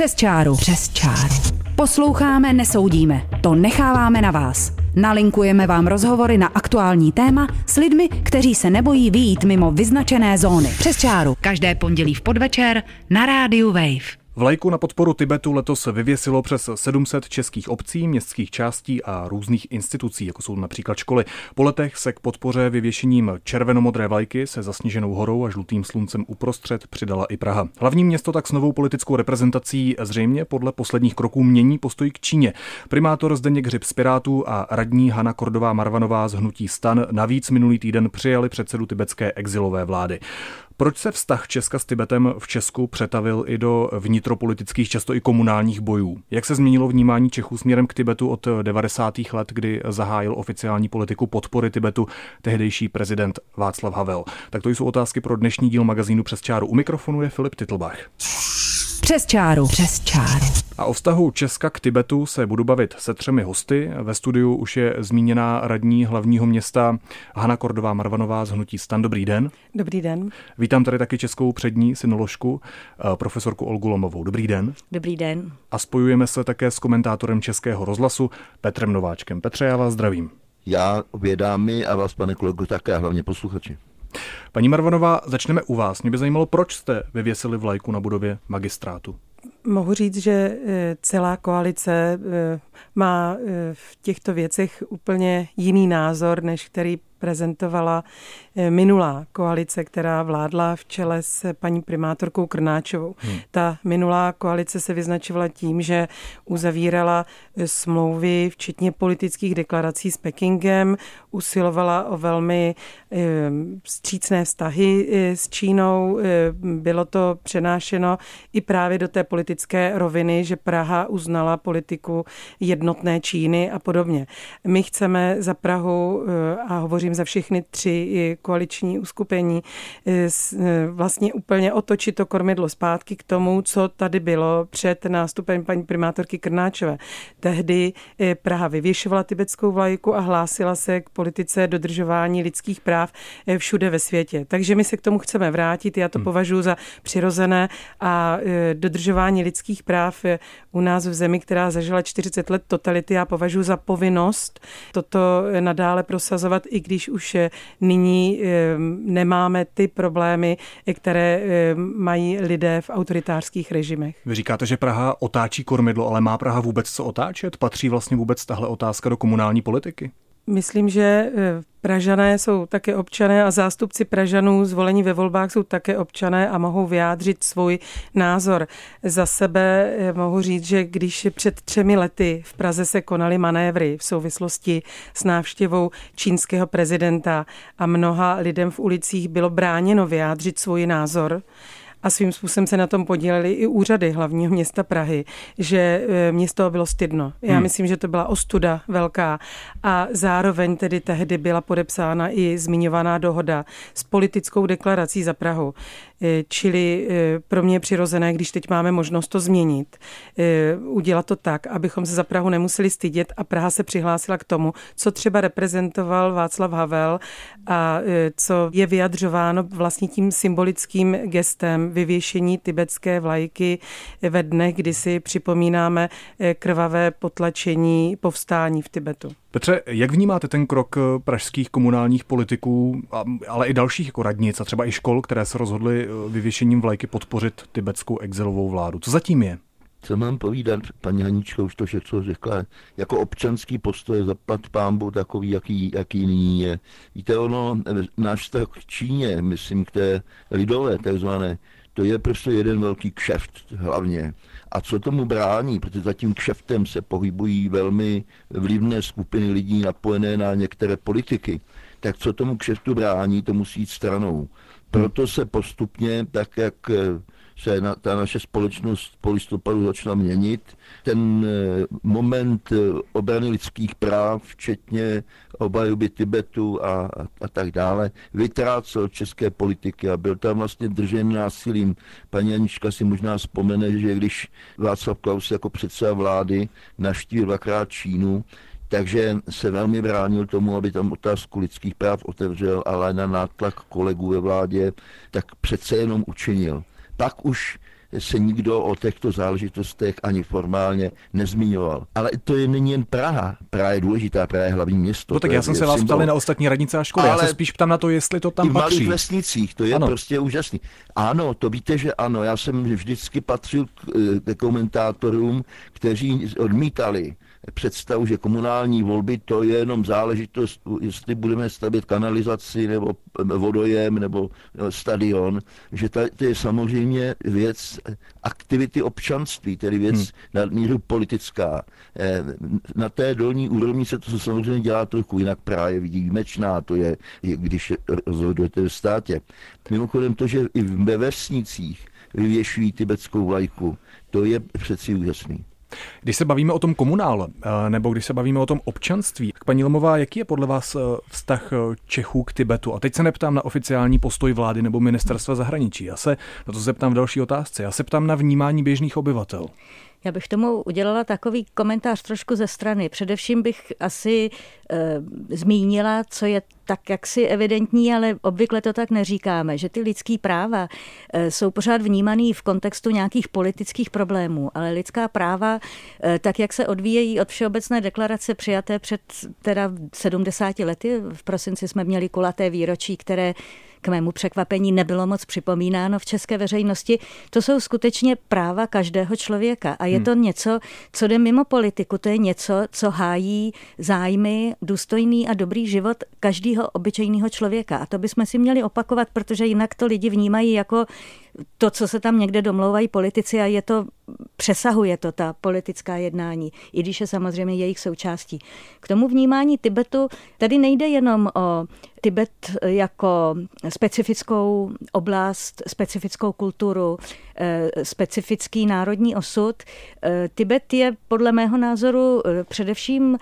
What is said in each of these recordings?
Přes čáru. Přes čáru. Posloucháme, nesoudíme. To necháváme na vás. Nalinkujeme vám rozhovory na aktuální téma s lidmi, kteří se nebojí vyjít mimo vyznačené zóny. Přes čáru. Každé pondělí v podvečer na rádiu Wave. Vlajku na podporu Tibetu letos vyvěsilo přes 700 českých obcí, městských částí a různých institucí, jako jsou například školy. Po letech se k podpoře vyvěšením červenomodré vlajky se zasněženou horou a žlutým sluncem uprostřed přidala i Praha. Hlavní město tak s novou politickou reprezentací zřejmě podle posledních kroků mění postoj k Číně. Primátor Zdeněk Hřib z Pirátů a radní Hana Kordová Marvanová z Hnutí stan navíc minulý týden přijali předsedu tibetské exilové vlády. Proč se vztah Česka s Tibetem v Česku přetavil i do vnitropolitických, často i komunálních bojů? Jak se změnilo vnímání Čechů směrem k Tibetu od 90. let, kdy zahájil oficiální politiku podpory Tibetu tehdejší prezident Václav Havel? Tak to jsou otázky pro dnešní díl magazínu Přes čáru. U mikrofonu je Filip Titlbach. Přes čáru. Přes čáru. A o vztahu Česka k Tibetu se budu bavit se třemi hosty. Ve studiu už je zmíněná radní hlavního města Hana Kordová Marvanová z Hnutí Stan. Dobrý den. Dobrý den. Vítám tady taky českou přední synoložku, eh, profesorku Olgu Lomovou. Dobrý den. Dobrý den. A spojujeme se také s komentátorem Českého rozhlasu Petrem Nováčkem. Petře, já vás zdravím. Já obě dámy a vás, pane kolego, také, a hlavně posluchači. Paní Marvanová, začneme u vás. Mě by zajímalo, proč jste vyvěsili vlajku na budově magistrátu. Mohu říct, že eh, celá koalice eh, má eh, v těchto věcech úplně jiný názor, než který prezentovala eh, minulá koalice, která vládla v čele s paní primátorkou Krnáčovou. Hmm. Ta minulá koalice se vyznačovala tím, že uzavírala eh, smlouvy, včetně politických deklarací s Pekingem, usilovala o velmi střícné vztahy s Čínou. Bylo to přenášeno i právě do té politické roviny, že Praha uznala politiku jednotné Číny a podobně. My chceme za Prahu, a hovořím za všechny tři koaliční uskupení, eh, eh, vlastně úplně otočit to kormidlo zpátky k tomu, co tady bylo před nástupem paní primátorky Krnáčové. Tehdy eh, Praha vyvěšovala tibetskou vlajku a hlásila se k politice dodržování lidských práv všude ve světě. Takže my se k tomu chceme vrátit. Já to hmm. považuji za přirozené a dodržování lidských práv u nás v zemi, která zažila 40 let totality, já považuji za povinnost toto nadále prosazovat, i když už nyní nemáme ty problémy, které mají lidé v autoritářských režimech. Vy říkáte, že Praha otáčí kormidlo, ale má Praha vůbec co otáčet? Patří vlastně vůbec tahle otázka do komunální politiky? Myslím, že eh, Pražané jsou také občané a zástupci Pražanů zvolení ve volbách jsou také občané a mohou vyjádřit svůj názor. Za sebe eh, mohu říct, že když před třemi lety v Praze se konaly manévry v souvislosti s návštěvou čínského prezidenta a mnoha lidem v ulicích bylo bráněno vyjádřit svůj názor, a svým způsobem se na tom podíleli i úřady hlavního města Prahy, že e, město bylo stydno. Já hmm. myslím, že to byla ostuda velká a zároveň tedy tehdy byla podepsána i zmiňovaná dohoda s politickou deklarací za Prahu. E, čili e, pro mě je přirozené, když teď máme možnost to změnit, udělat to tak, abychom se za Prahu nemuseli stydět a Praha se přihlásila k tomu, co třeba reprezentoval Václav Havel a co je vyjadřováno vlastně tím symbolickým gestem vyvěšení tibetské vlajky ve dnech, kdy si připomínáme eh, krvavé potlačení povstání v Tibetu. Petře, jak vnímáte ten krok eh, pražských komunálních politiků, ale i dalších jako radnic a třeba i škol, které se rozhodly eh, vyvěšením vlajky podpořit tibetskou exilovou vládu? Co zatím je? Co mám povídat, paní Hanička už to všechno řekla, jako občanský postoj zaplat pámbu takový, jaký, jaký nyní je. Víte, ono, náš vztah k Číně, myslím k té lidové takzvané, to je prostě jeden velký kšeft hlavně. A co tomu brání, protože za tím kšeftem se pohybují velmi vlivné skupiny lidí napojené na některé politiky, tak co tomu kšeftu brání, to musí jít stranou. Proto se postupně, tak jak se na, ta naše společnost po listopadu začala měnit. Ten eh, moment eh, obrany lidských práv, včetně obhajoby Tibetu a, a, a tak dále, vytrácel české politiky a byl tam vlastně držen násilím. Paní Anička si možná vzpomene, že když Václav Klaus jako předseda vlády naštívil dvakrát Čínu, takže se velmi bránil tomu, aby tam otázku lidských práv otevřel, ale na nátlak kolegů ve vládě tak přece jenom učinil pak už se nikdo o těchto záležitostech ani formálně nezmiňoval. Ale to je není jen Praha. Praha je důležitá, Praha je hlavní město. No tak já jsem se vás ptal na ostatní radnice a školy. Ale já se spíš ptám na to, jestli to tam i v patří. malých vesnicích, to je ano. prostě úžasný. Ano, to víte, že ano. Já jsem vždycky patřil k, k komentátorům, kteří odmítali představu, že komunální volby to je jenom záležitost, jestli budeme stavět kanalizaci nebo vodojem nebo stadion, že to je samozřejmě věc aktivity občanství, tedy věc hmm. na míru politická. Eh, na té dolní úrovni se to samozřejmě dělá trochu jinak právě vidí výjimečná, to je, když rozhodujete v státě. Mimochodem to, že i ve vesnicích vyvěšují tibetskou vlajku, to je přeci úžasný. Když se bavíme o tom komunále, eh, nebo když se bavíme o tom občanství, paní Lomová, jaký je podle vás eh, vztah eh, Čechů k Tibetu? A teď se neptám na oficiální postoj vlády nebo ministerstva zahraničí. Já se na to zeptám v další otázce. Já se ptám na vnímání běžných obyvatel. Já bych tomu udělala takový komentář trošku ze strany. Především bych asi e, zmínila, co je tak jaksi evidentní, ale obvykle to tak neříkáme, že ty lidský práva e, jsou pořád vnímaný v kontextu nějakých politických problémů, ale lidská práva, e, tak jak se odvíjejí od Všeobecné deklarace přijaté před teda 70 lety, v prosinci jsme měli kulaté výročí, které k mému překvapení nebylo moc připomínáno v české veřejnosti. To jsou skutečně práva každého člověka a je hmm. to něco, co jde mimo politiku, to je něco, co hájí zájmy, důstojný a dobrý život každého obyčejného člověka. A to bychom si měli opakovat, protože jinak to lidi vnímají jako to, co se tam někde domlouvají politici a je to, přesahuje to ta politická jednání, i když je samozřejmě jejich součástí. K tomu vnímání Tibetu tady nejde jenom o Tibet jako specifickou oblast, specifickou kulturu, eh, specifický národní osud. Eh, Tibet je podle mého názoru eh, především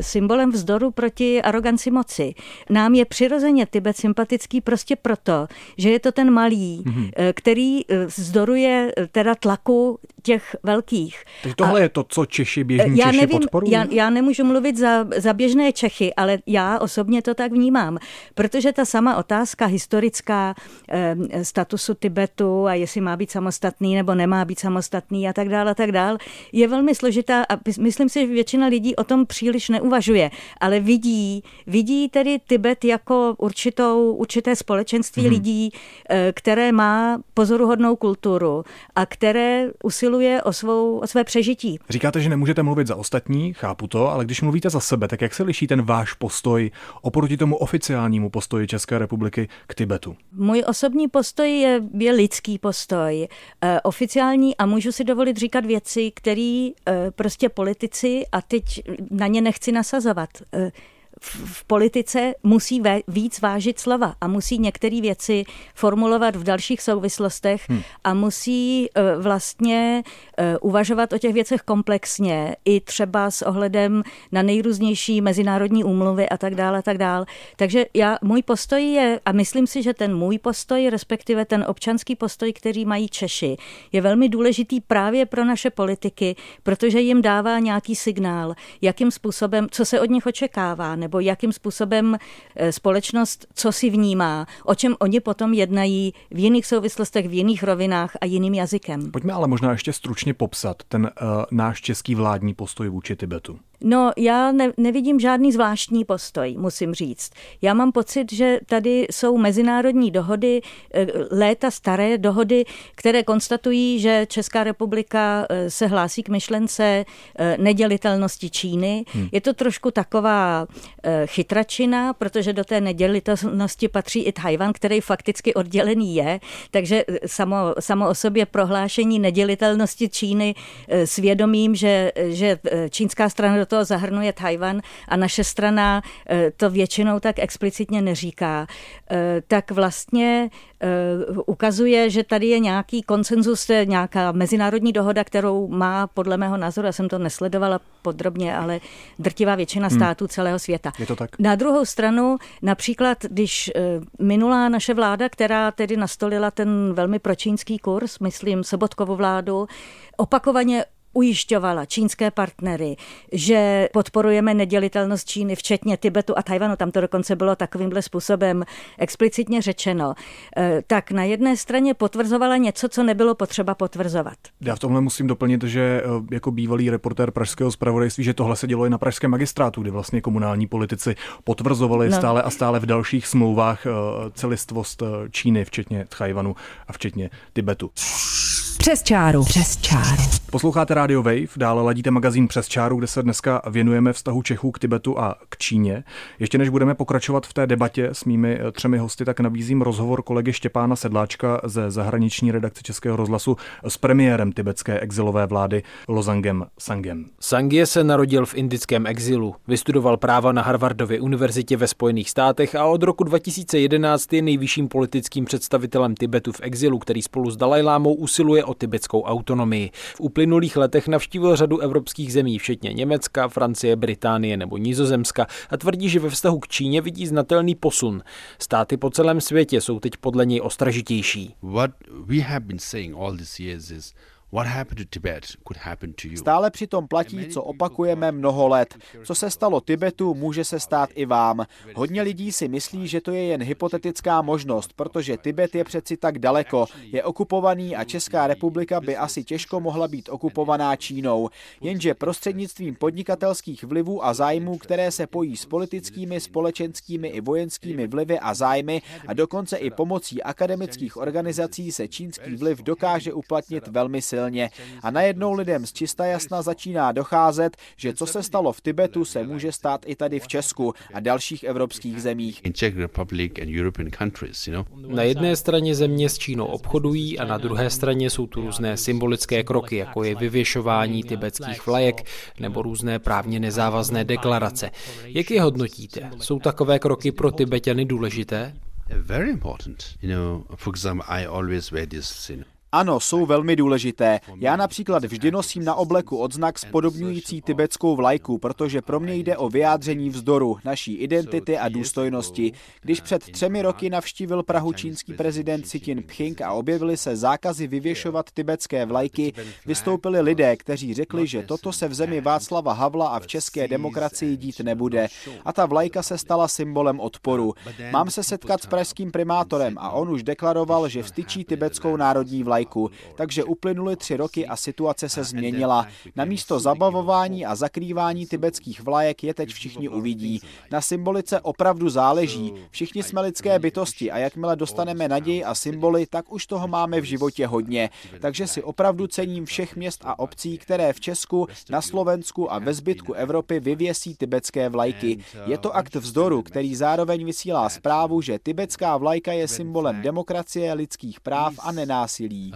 symbolem vzdoru proti aroganci moci. Nám je přirozeně Tibet sympatický prostě proto, že je to ten malý, mm-hmm který zdoruje teda tlaku těch velkých. Takže tohle a je to, co Češi běžní já Češi nevím, podporují? Já, já nemůžu mluvit za, za běžné Čechy, ale já osobně to tak vnímám, protože ta sama otázka historická eh, statusu Tibetu a jestli má být samostatný nebo nemá být samostatný a tak dále a tak dále, je velmi složitá a myslím si, že většina lidí o tom příliš neuvažuje, ale vidí, vidí tedy Tibet jako určitou, určité společenství hmm. lidí, eh, které má pozoruhodnou kulturu a které usiluje o, svou, o své přežití. Říkáte, že nemůžete mluvit za ostatní, chápu to, ale když mluvíte za sebe, tak jak se liší ten váš postoj oproti tomu oficiálnímu postoji České republiky k Tibetu? Můj osobní postoj je, je lidský postoj, e, oficiální a můžu si dovolit říkat věci, které e, prostě politici, a teď na ně nechci nasazovat, e, v politice musí víc vážit slova a musí některé věci formulovat v dalších souvislostech hmm. a musí e, vlastně e, uvažovat o těch věcech komplexně, i třeba s ohledem na nejrůznější mezinárodní úmluvy a tak dále, a tak dále. Takže já, můj postoj je, a myslím si, že ten můj postoj, respektive ten občanský postoj, který mají Češi, je velmi důležitý právě pro naše politiky, protože jim dává nějaký signál, jakým způsobem, co se od nich očekává, nebo jakým způsobem eh, společnost, co si vnímá, o čem oni potom jednají v jiných souvislostech, v jiných rovinách a jiným jazykem. Pojďme ale možná ještě stručně popsat ten uh, náš český vládní postoj vůči Tibetu. No, já ne, nevidím žádný zvláštní postoj, musím říct. Já mám pocit, že tady jsou mezinárodní dohody, eh, léta staré dohody, které konstatují, že Česká republika eh, se hlásí k myšlence eh, nedělitelnosti Číny. Hmm. Je to trošku taková chytračina, protože do té nedělitelnosti patří i Tajvan, který fakticky oddělený je, takže samo, samo o sobě prohlášení nedělitelnosti Číny svědomím, že, že čínská strana do toho zahrnuje Tajvan a naše strana eh, to většinou tak explicitně neříká, eh, tak vlastně eh, ukazuje, že tady je nějaký konsenzus, nějaká mezinárodní dohoda, kterou má podle mého názoru, já jsem to nesledovala podrobně, ale drtivá většina hmm. států hmm. celého světa. Je to tak? Na druhou stranu, například, když minulá naše vláda, která tedy nastolila ten velmi pročínský kurz, myslím Sobotkovu vládu, opakovaně ujišťovala čínské partnery, že podporujeme nedělitelnost Číny, včetně Tibetu a Tajvanu, tam to dokonce bylo takovýmhle způsobem explicitně řečeno, eh, tak na jedné straně potvrzovala něco, co nebylo potřeba potvrzovat. Já v tomhle musím doplnit, že eh, jako bývalý reportér pražského zpravodajství, že tohle se dělo i na pražském magistrátu, kdy vlastně komunální politici potvrzovali no. stále a stále v dalších smlouvách eh, celistvost Číny, včetně Tajvanu a včetně Tibetu. Přes čáru. Přes čáru. Posloucháte Radio Wave, dále ladíte magazín Přes čáru, kde se dneska věnujeme vztahu Čechů k Tibetu a k Číně. Ještě než budeme pokračovat v té debatě s mými eh, třemi hosty, tak nabízím rozhovor kolegy Štěpána Sedláčka ze zahraniční redakce Českého rozhlasu s premiérem tibetské exilové vlády Lozangem Sangem. Sangie se narodil v indickém exilu, vystudoval práva na Harvardově univerzitě ve Spojených státech a od roku 2011 je nejvyšším politickým představitelem Tibetu v exilu, který spolu s Dalajlámou usiluje o tibetskou autonomii. V uplynulých letech navštívil řadu evropských zemí, včetně Německa, Francie, Británie nebo Nizozemska a tvrdí, že ve vztahu k Číně vidí znatelný posun. Státy po celém světě jsou teď podle něj ostražitější. What we have been saying all these years is Stále přitom platí, co opakujeme mnoho let. Co se stalo Tibetu, může se stát i vám. Hodně lidí si myslí, že to je jen hypotetická možnost, protože Tibet je přeci tak daleko, je okupovaný a Česká republika by asi těžko mohla být okupovaná Čínou. Jenže prostřednictvím podnikatelských vlivů a zájmů, které se pojí s politickými, společenskými i vojenskými vlivy a zájmy a dokonce i pomocí akademických organizací se čínský vliv dokáže uplatnit velmi silně silně a najednou lidem z čista jasna začíná docházet, že co se stalo v Tibetu, se může stát i tady v Česku a dalších evropských zemích. Na jedné straně země s Čínou obchodují a na druhé straně jsou tu různé symbolické kroky, jako je vyvěšování tibetských vlajek nebo různé právně nezávazné deklarace. Jak je hodnotíte? Jsou takové kroky pro Tibetany důležité? Very important. You know, for example, I always wear this, you know, ano, jsou velmi důležité. Já například vždy nosím na obleku odznak spodobňující tibetskou vlajku, protože pro mě jde o vyjádření vzdoru, naší identity a důstojnosti. Když před třemi roky navštívil Prahu čínský prezident Xi Jinping a objevily se zákazy vyvěšovat tibetské vlajky, vystoupili lidé, kteří řekli, že toto se v zemi Václava Havla a v české demokracii dít nebude. A ta vlajka se stala symbolem odporu. Mám se setkat s pražským primátorem a on už deklaroval, že vstyčí tibetskou národní vlajku vlajku, takže uplynuly tři roky a situace se změnila. Na místo zabavování a zakrývání tibetských vlajek je teď všichni uvidí. Na symbolice opravdu záleží. Všichni jsme lidské bytosti a jakmile dostaneme naději a symboly, tak už toho máme v životě hodně. Takže si opravdu cením všech měst a obcí, které v Česku, na Slovensku a ve zbytku Evropy vyvěsí tibetské vlajky. Je to akt vzdoru, který zároveň vysílá zprávu, že tibetská vlajka je symbolem demokracie, lidských práv a nenásilí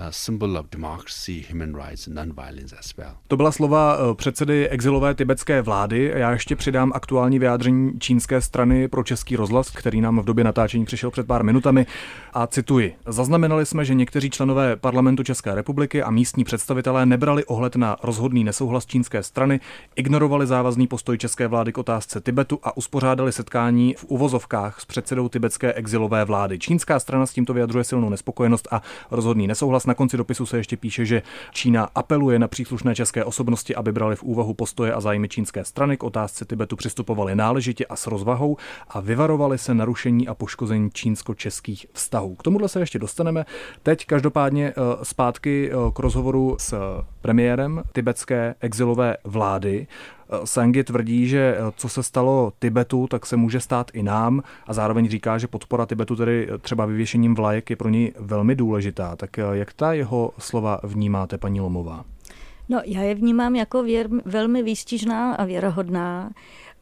To byla slova eh, předsedy exilové tibetské vlády. Já ještě přidám aktuální vyjádření čínské strany pro český rozhlas, který nám v době natáčení přišel před pár minutami. A cituji. Zaznamenali jsme, že někteří členové parlamentu České republiky a místní představitelé nebrali ohled na rozhodný nesouhlas čínské strany, ignorovali závazný postoj české vlády k otázce Tibetu a uspořádali setkání v uvozovkách s předsedou tibetské exilové vlády. Čínská strana s tímto vyjadřuje silnou nespokojenost a rozhodný nesouhlas souhlas. Na konci dopisu se ještě píše, že Čína apeluje na příslušné české osobnosti, aby brali v úvahu postoje a zájmy čínské strany k otázce Tibetu přistupovali náležitě a s rozvahou a vyvarovali se narušení a poškození čínsko-českých vztahů. K tomuhle se ještě dostaneme. Teď každopádně eh, zpátky eh, k rozhovoru s premiérem tibetské exilové vlády. Sangi tvrdí, že eh, co se stalo Tibetu, tak se může stát i nám a zároveň říká, že podpora Tibetu, tedy třeba vyvěšením vlajek, je pro něj velmi důležitá. Tak eh, jak ta jeho slova vnímáte, paní Lomová? No, já je vnímám jako věr, velmi výstižná a věrohodná.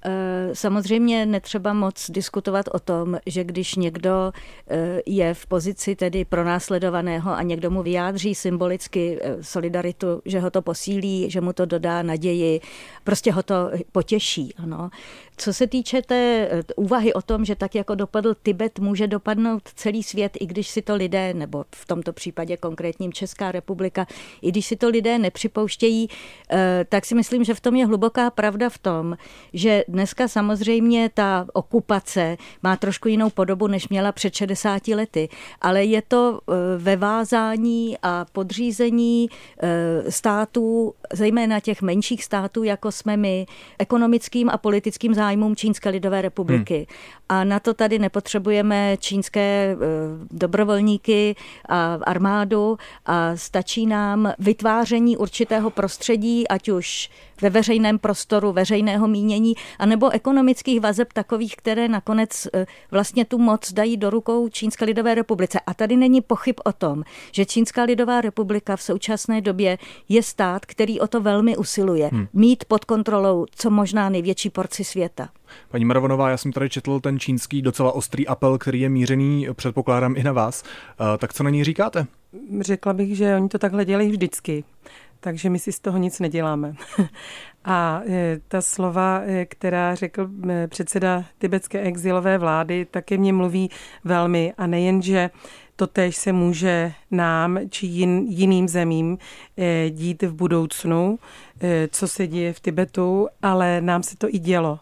Eh, samozřejmě netřeba moc diskutovat o tom, že když někdo eh, je v pozici tedy pronásledovaného a někdo mu vyjádří symbolicky eh, solidaritu, že ho to posílí, že mu to dodá naději, prostě ho to potěší. Ano. Co se týče té úvahy o tom, že tak jako dopadl Tibet, může dopadnout celý svět, i když si to lidé, nebo v tomto případě konkrétním Česká republika, i když si to lidé nepřipouštějí, tak si myslím, že v tom je hluboká pravda v tom, že dneska samozřejmě ta okupace má trošku jinou podobu, než měla před 60 lety, ale je to eh, ve vázání a podřízení eh, států, zejména těch menších států, jako jsme my, ekonomickým a politickým zájmům Čínské lidové republiky. Hmm. A na to tady nepotřebujeme čínské dobrovolníky a armádu a stačí nám vytváření určitého prostředí, ať už ve veřejném prostoru, veřejného mínění, anebo ekonomických vazeb takových, které nakonec eh, vlastně tu moc dají do rukou Čínské lidové republice. A tady není pochyb o tom, že Čínská lidová republika v současné době je stát, který o to velmi usiluje. Hmm. Mít pod kontrolou co možná největší porci světa. Paní Maravonová, já jsem tady četl ten čínský docela ostrý apel, který je mířený, předpokládám, i na vás. Eh, tak co na ní říkáte? Řekla bych, že oni to takhle dělají vždycky takže my si z toho nic neděláme. A e, ta slova, e, která řekl předseda tibetské exilové vlády, také mě mluví velmi. A nejen, že to tež se může nám či jin, jiným zemím dít v budoucnu, co se děje v Tibetu, ale nám se to i dělo.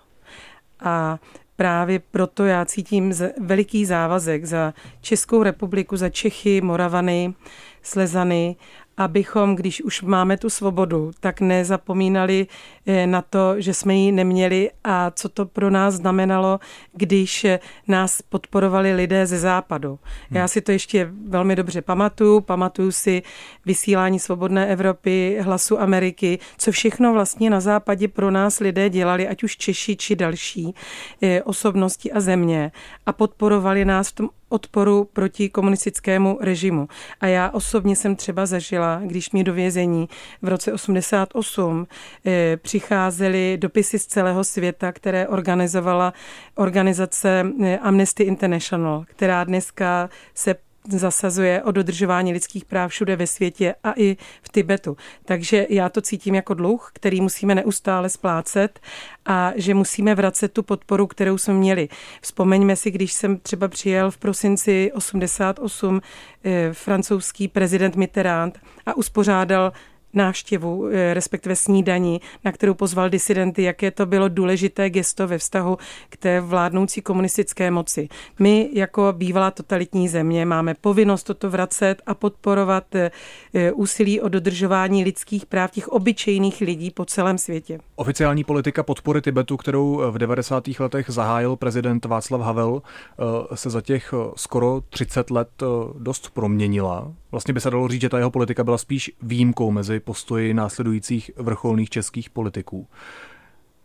A právě proto já cítím veliký závazek za Českou republiku, za Čechy, Moravany, Slezany abychom, když už máme tu svobodu, tak nezapomínali eh, na to, že jsme ji neměli a co to pro nás znamenalo, když eh, nás podporovali lidé ze západu. Hmm. Já si to ještě velmi dobře pamatuju, pamatuju si vysílání Svobodné Evropy, Hlasu Ameriky, co všechno vlastně na západě pro nás lidé dělali, ať už Češi či další eh, osobnosti a země a podporovali nás v tom odporu proti komunistickému režimu. A já osobně jsem třeba zažila, když mě do vězení v roce 88 eh, přicházely dopisy z celého světa, které organizovala organizace eh, Amnesty International, která dneska se zasazuje o dodržování lidských práv všude ve světě a i v Tibetu. Takže já to cítím jako dluh, který musíme neustále splácet a že musíme vracet tu podporu, kterou jsme měli. Vzpomeňme si, když jsem třeba přijel v prosinci 88 eh, francouzský prezident Mitterrand a uspořádal návštěvu, eh, respektive snídaní, na kterou pozval disidenty, jaké to bylo důležité gesto ve vztahu k té vládnoucí komunistické moci. My jako bývalá totalitní země máme povinnost toto vracet a podporovat eh, eh, úsilí o dodržování lidských práv těch obyčejných lidí po celém světě. Oficiální politika podpory Tibetu, kterou v 90. letech zahájil prezident Václav Havel, se za těch skoro 30 let dost proměnila. Vlastně by se dalo říct, že ta jeho politika byla spíš výjimkou mezi postoji následujících vrcholných českých politiků.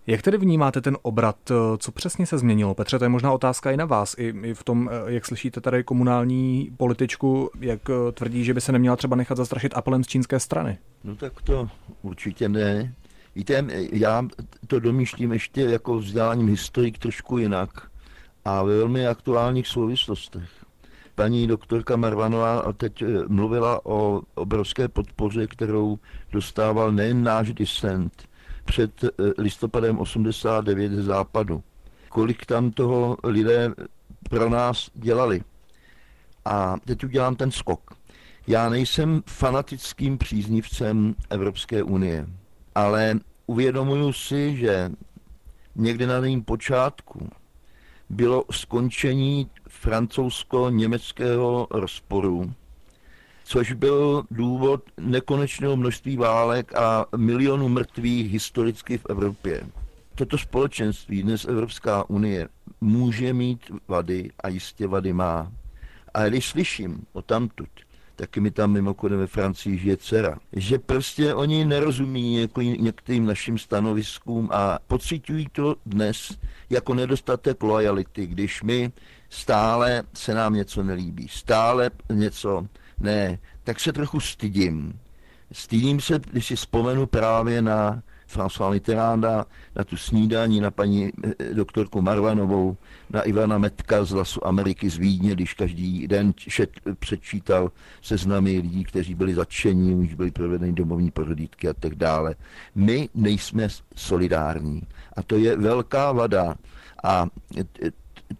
Jak tedy vnímáte ten obrat? Co přesně se změnilo? Petře, to je možná otázka i na vás, i, v tom, jak slyšíte tady komunální političku, jak tvrdí, že by se neměla třeba nechat zastrašit apelem z čínské strany. No tak to určitě ne. Víte, já to domýšlím ještě jako vzděláním historik trošku jinak a ve velmi aktuálních souvislostech paní doktorka Marvanová teď eh, mluvila o obrovské podpoře, kterou dostával nejen náš disent před eh, listopadem 89 z západu. Kolik tam toho lidé pro nás dělali. A teď udělám ten skok. Já nejsem fanatickým příznivcem Evropské unie, ale uvědomuju si, že někdy na jejím počátku bylo skončení francouzsko-německého rozporu, což byl důvod nekonečného množství válek a milionů mrtvých historicky v Evropě. Toto společenství, dnes Evropská unie, může mít vady a jistě vady má. A když slyším o tamtud, taky mi tam mimochodem ve Francii žije dcera, že prostě oni nerozumí jako některým našim stanoviskům a pocitují to dnes jako nedostatek lojality, když my stále se nám něco nelíbí, stále něco ne, tak se trochu stydím. Stydím se, když si vzpomenu právě na François Mitterranda, na tu snídání, na paní eh, doktorku Marvanovou, na Ivana Metka z Lasu Ameriky z Vídně, když každý den šet, předčítal seznamy lidí, kteří byli zatčeni, už byli provedeny domovní prohlídky a tak dále. My nejsme solidární. A to je velká vada. A eh,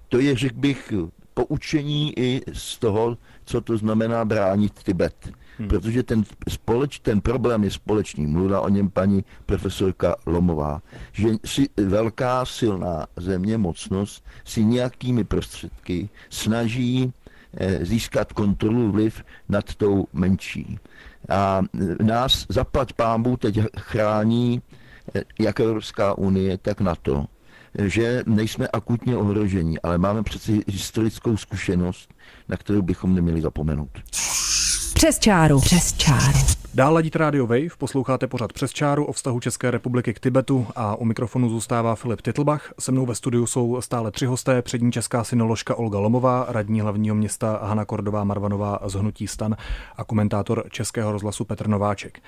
to je, řekl bych, poučení i z toho, co to znamená bránit Tibet. Hmm. protože ten, společ, ten problém je společný. Mluvila o něm paní profesorka Lomová, že si velká silná země, mocnost, si nějakými prostředky snaží eh, získat kontrolu vliv nad tou menší. A eh, nás zaplať pámbu teď chrání eh, jak Evropská unie, tak NATO že nejsme akutně ohroženi, ale máme přeci historickou zkušenost, na kterou bychom neměli zapomenout. Přes čáru. Přes čáru. Dál ladíte Radio Wave, posloucháte pořad přes čáru o vztahu České republiky k Tibetu a u mikrofonu zůstává Filip Titlbach. Se mnou ve studiu jsou stále tři hosté, přední česká synoložka Olga Lomová, radní hlavního města Hana Kordová Marvanová z Hnutí stan a komentátor Českého rozhlasu Petr Nováček.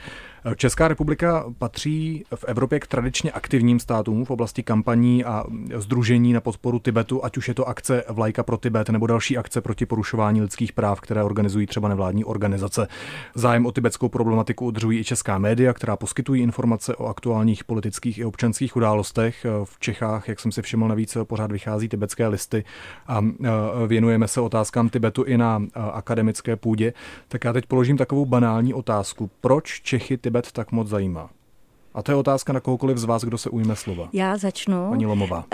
Česká republika patří v Evropě k tradičně aktivním státům v oblasti kampaní a združení na podporu Tibetu, ať už je to akce Vlajka pro Tibet nebo další akce proti porušování lidských práv, které organizují třeba nevládní organizace. Zájem o tibetskou problematiku udržují i česká média, která poskytují informace o aktuálních politických i občanských událostech. V Čechách, jak jsem si všiml, navíc pořád vychází tibetské listy a věnujeme se otázkám Tibetu i na akademické půdě. Tak já teď položím takovou banální otázku. Proč Čechy Tibet tak moc zajímá? A to je otázka na kohokoliv z vás, kdo se ujme slova. Já začnu. Paní Lomová.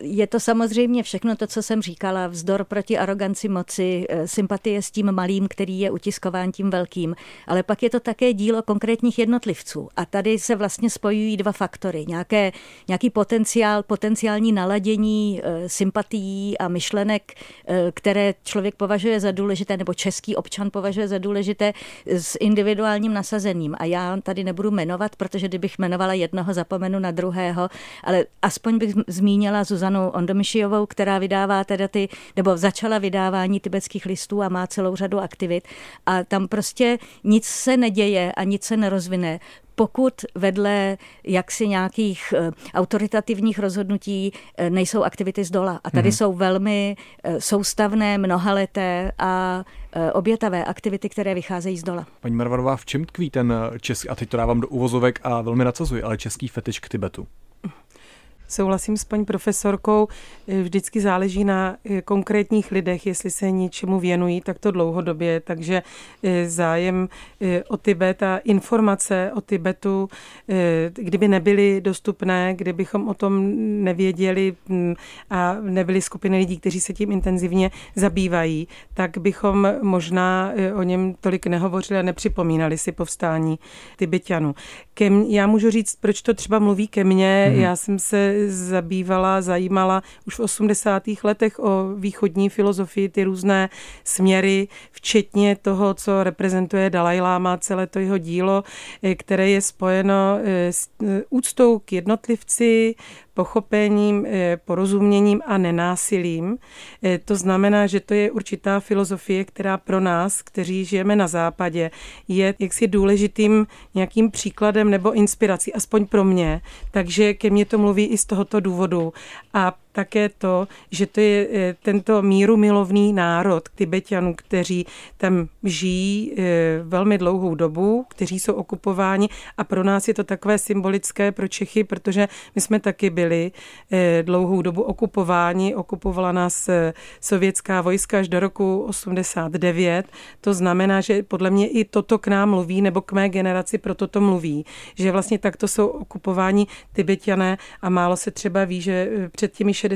Je to samozřejmě všechno to, co jsem říkala, vzdor proti aroganci moci, eh, sympatie s tím malým, který je utiskován tím velkým, ale pak je to také dílo konkrétních jednotlivců. A tady se vlastně spojují dva faktory. Nějaké, nějaký potenciál, potenciální naladění eh, sympatií a myšlenek, eh, které člověk považuje za důležité, nebo český občan považuje za důležité s individuálním nasazením. A já tady nebudu jmenovat, protože kdybych jmenovala jednoho, zapomenu na druhého, ale aspoň bych zmínila Zuzanu Ondomyšijovou, která vydává teda ty, nebo začala vydávání tibetských listů a má celou řadu aktivit. A tam prostě nic se neděje a nic se nerozvine, pokud vedle jaksi nějakých eh, autoritativních rozhodnutí eh, nejsou aktivity z dola. A tady mm-hmm. jsou velmi eh, soustavné, mnohaleté a obětavé aktivity, které vycházejí z dola. Paní Marvarová, v čem tkví ten český, a teď to dávám do uvozovek a velmi nadsazuji, ale český fetiš k Tibetu? Souhlasím s paní profesorkou, vždycky záleží na eh, konkrétních lidech, jestli se něčemu věnují, tak to dlouhodobě, takže eh, zájem o Tibet a informace o Tibetu, kdyby nebyly dostupné, kdybychom o tom nevěděli a nebyly skupiny lidí, kteří se tím intenzivně zabývají, tak bychom možná o něm tolik nehovořili a nepřipomínali si povstání Tibetanů. Já můžu říct, proč to třeba mluví ke mně. Mm-hmm. Já jsem se zabývala, zajímala už v 80. letech o východní filozofii, ty různé směry, včetně toho, co reprezentuje Dalai Lama, celé to jeho dílo, eh, které je spojeno eh, s eh, úctou k jednotlivci, pochopením, eh, porozuměním a nenásilím. Eh, to znamená, že to je určitá filozofie, která pro nás, kteří žijeme na západě, je jaksi důležitým nějakým příkladem nebo inspirací, aspoň pro mě. Takže ke mně to mluví i z tohoto důvodu. A také to, že to je eh, tento míru milovný národ Tibetanů, kteří tam žijí eh, velmi dlouhou dobu, kteří jsou okupováni a pro nás je to takové symbolické pro Čechy, protože my jsme taky byli eh, dlouhou dobu okupováni, okupovala nás sovětská vojska až do roku 89. To znamená, že podle mě i toto k nám mluví, nebo k mé generaci pro toto mluví, že vlastně takto jsou okupováni Tibetané a málo se třeba ví, že před těmi 60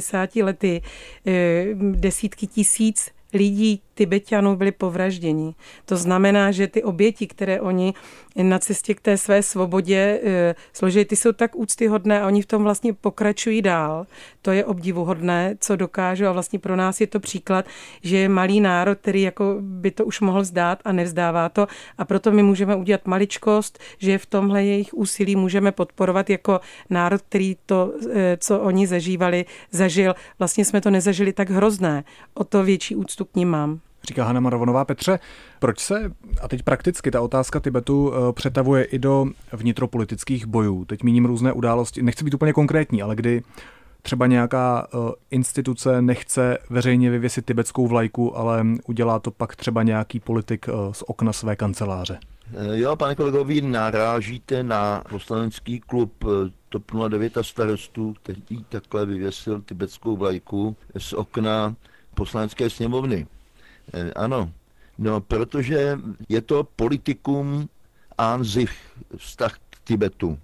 lety eh, desítky tisíc lidí Tibetanů byli povražděni. To znamená, že ty oběti, které oni na cestě k té své svobodě e, složili, ty jsou tak úctyhodné a oni v tom vlastně pokračují dál. To je obdivuhodné, co dokážou a vlastně pro nás je to příklad, že je malý národ, který jako by to už mohl zdát a nevzdává to a proto my můžeme udělat maličkost, že v tomhle jejich úsilí můžeme podporovat jako národ, který to, e, co oni zažívali, zažil. Vlastně jsme to nezažili tak hrozné. O to větší úctu k ním mám. Říká Hanna Marovanová Petře, proč se, a teď prakticky ta otázka Tibetu eh, přetavuje i do vnitropolitických bojů. Teď míním různé události, nechci být úplně konkrétní, ale kdy třeba nějaká eh, instituce nechce veřejně vyvěsit tibetskou vlajku, ale udělá to pak třeba nějaký politik eh, z okna své kanceláře. Jo, pane kolego, vy narážíte na poslanecký klub TOP 09 a starostů, který takhle vyvěsil tibetskou vlajku z okna poslanecké sněmovny. Eh, ano, No, protože je to politikum an sich, vztah k Tibetu.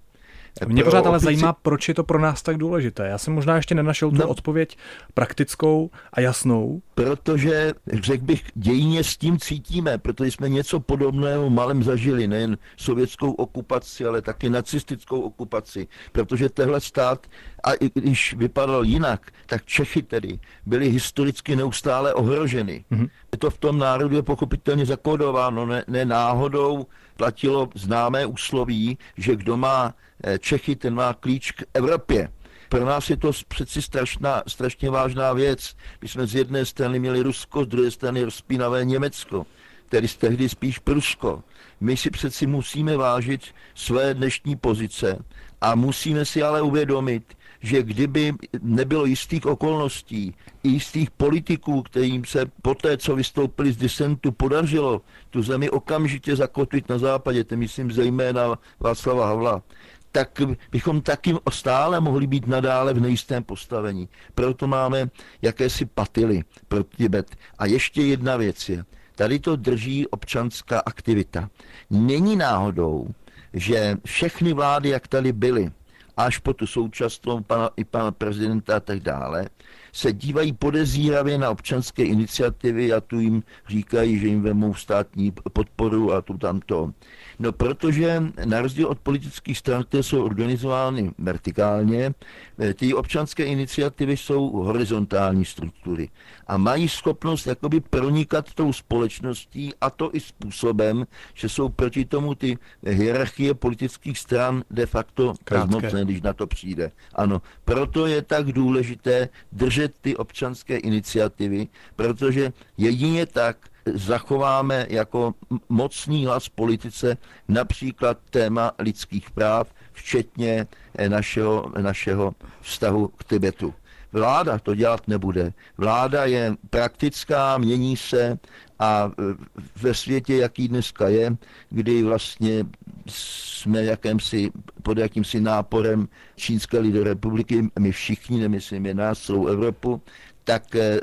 Mě pořád ale zajímá, proč je to pro nás tak důležité. Já jsem možná ještě nenašel tu no, odpověď praktickou a jasnou. Protože, řekl bych, dějině s tím cítíme, protože jsme něco podobného malem zažili, nejen sovětskou okupaci, ale taky nacistickou okupaci. Protože tehle stát, a i když vypadal jinak, tak Čechy tedy byly historicky neustále ohroženy. Mm-hmm. Je to v tom národu je pochopitelně zakódováno, ne, ne náhodou platilo známé úsloví, že kdo má eh, Čechy, ten má klíč k Evropě. Pro nás je to přeci strašná, strašně vážná věc. My jsme z jedné strany měli Rusko, z druhé strany rozpínavé Německo, tedy z tehdy spíš Prusko. My si přeci musíme vážit své dnešní pozice a musíme si ale uvědomit, že kdyby nebylo jistých okolností, jistých politiků, kterým se po té, co vystoupili z disentu, podařilo tu zemi okamžitě zakotvit na západě, to myslím zejména Václava Havla, tak bychom taky stále mohli být nadále v nejistém postavení. Proto máme jakési patily pro Tibet. A ještě jedna věc je, tady to drží občanská aktivita. Není náhodou, že všechny vlády, jak tady byly, až po tu současnou pana, i pana prezidenta a tak dále, se dívají podezíravě na občanské iniciativy a tu jim říkají, že jim vemou státní podporu a tu tamto. No protože na rozdíl od politických stran, které jsou organizovány vertikálně, eh, ty občanské iniciativy jsou horizontální struktury a mají schopnost jakoby pronikat tou společností a to i způsobem, že jsou proti tomu ty hierarchie politických stran de facto bezmocné, když na to přijde. Ano, proto je tak důležité držet ty občanské iniciativy, protože jedině tak zachováme jako mocný hlas politice například téma lidských práv, včetně eh, našeho, našeho vztahu k Tibetu. Vláda to dělat nebude. Vláda je praktická, mění se a eh, ve světě, jaký dneska je, kdy vlastně jsme jakémsi, pod jakýmsi náporem Čínské lidorepubliky, my všichni, nemyslím je nás, celou Evropu, tak eh,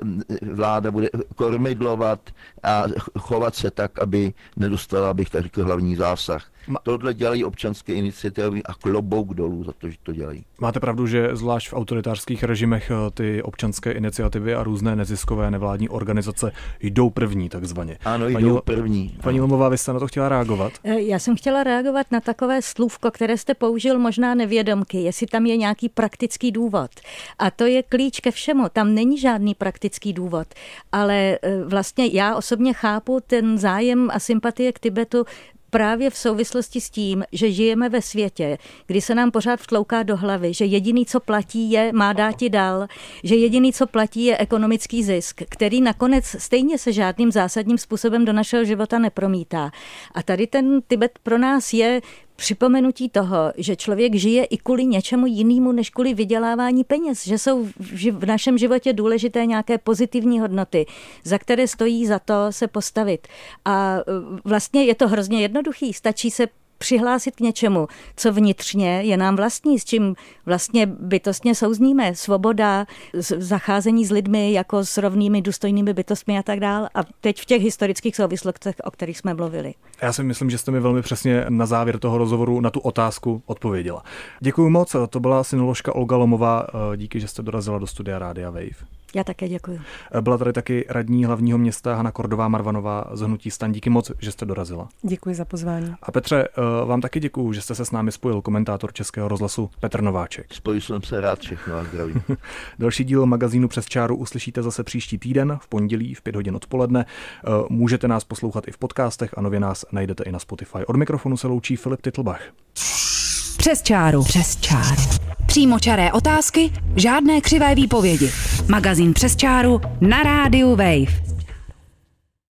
vláda bude kormidlovat a chovat se tak, aby nedostala, abych tak řekl, hlavní zásah. Ma... Tohle dělají občanské iniciativy a klobouk dolů za to, že to dělají. Máte pravdu, že zvlášť v autoritářských režimech eh, ty občanské iniciativy a různé neziskové nevládní organizace jdou první, takzvaně. Ano, jdou paní, první. Paní Lomová, vy jste na to chtěla reagovat? Eh, já jsem chtěla reagovat na takové slůvko, které jste použil možná nevědomky, jestli tam je nějaký praktický důvod. A to je klíč ke všemu. Tam není žádný praktický důvod. Ale eh, vlastně já osobně chápu ten zájem a sympatie k Tibetu právě v souvislosti s tím, že žijeme ve světě, kdy se nám pořád vtlouká do hlavy, že jediný, co platí, je má dáti dál, že jediný, co platí, je ekonomický zisk, který nakonec stejně se žádným zásadním způsobem do našeho života nepromítá. A tady ten Tibet pro nás je připomenutí toho, že člověk žije i kvůli něčemu jinému, než kvůli vydělávání peněz, že jsou v našem životě důležité nějaké pozitivní hodnoty, za které stojí za to se postavit. A e, vlastně je to hrozně jednoduchý, stačí se přihlásit k něčemu, co vnitřně je nám vlastní, s čím vlastně bytostně souzníme. Svoboda, zacházení s lidmi jako s rovnými důstojnými bytostmi a tak dál. A teď v těch historických souvislostech, o kterých jsme mluvili. Já si myslím, že jste mi velmi přesně na závěr toho rozhovoru na tu otázku odpověděla. Děkuji moc, to byla synoložka Olga Lomová. Díky, že jste dorazila do studia Rádia Wave. Já také děkuji. Byla tady taky radní hlavního města Hana Kordová Marvanová z Hnutí Stan. Díky moc, že jste dorazila. Děkuji za pozvání. A Petře, eh, vám taky děkuji, že jste se s námi spojil, komentátor Českého rozhlasu Petr Nováček. Spojil jsem se rád všechno a zdraví. Další díl magazínu Přes čáru uslyšíte zase příští týden v pondělí v 5 hodin odpoledne. Eh, můžete nás poslouchat i v podcastech a nově nás najdete i na Spotify. Od mikrofonu se loučí Filip Titlbach. Přes čáru. Přes čáru. Přímočaré otázky, žádné křivé výpovědi. Magazín Přes čáru na rádiu Wave.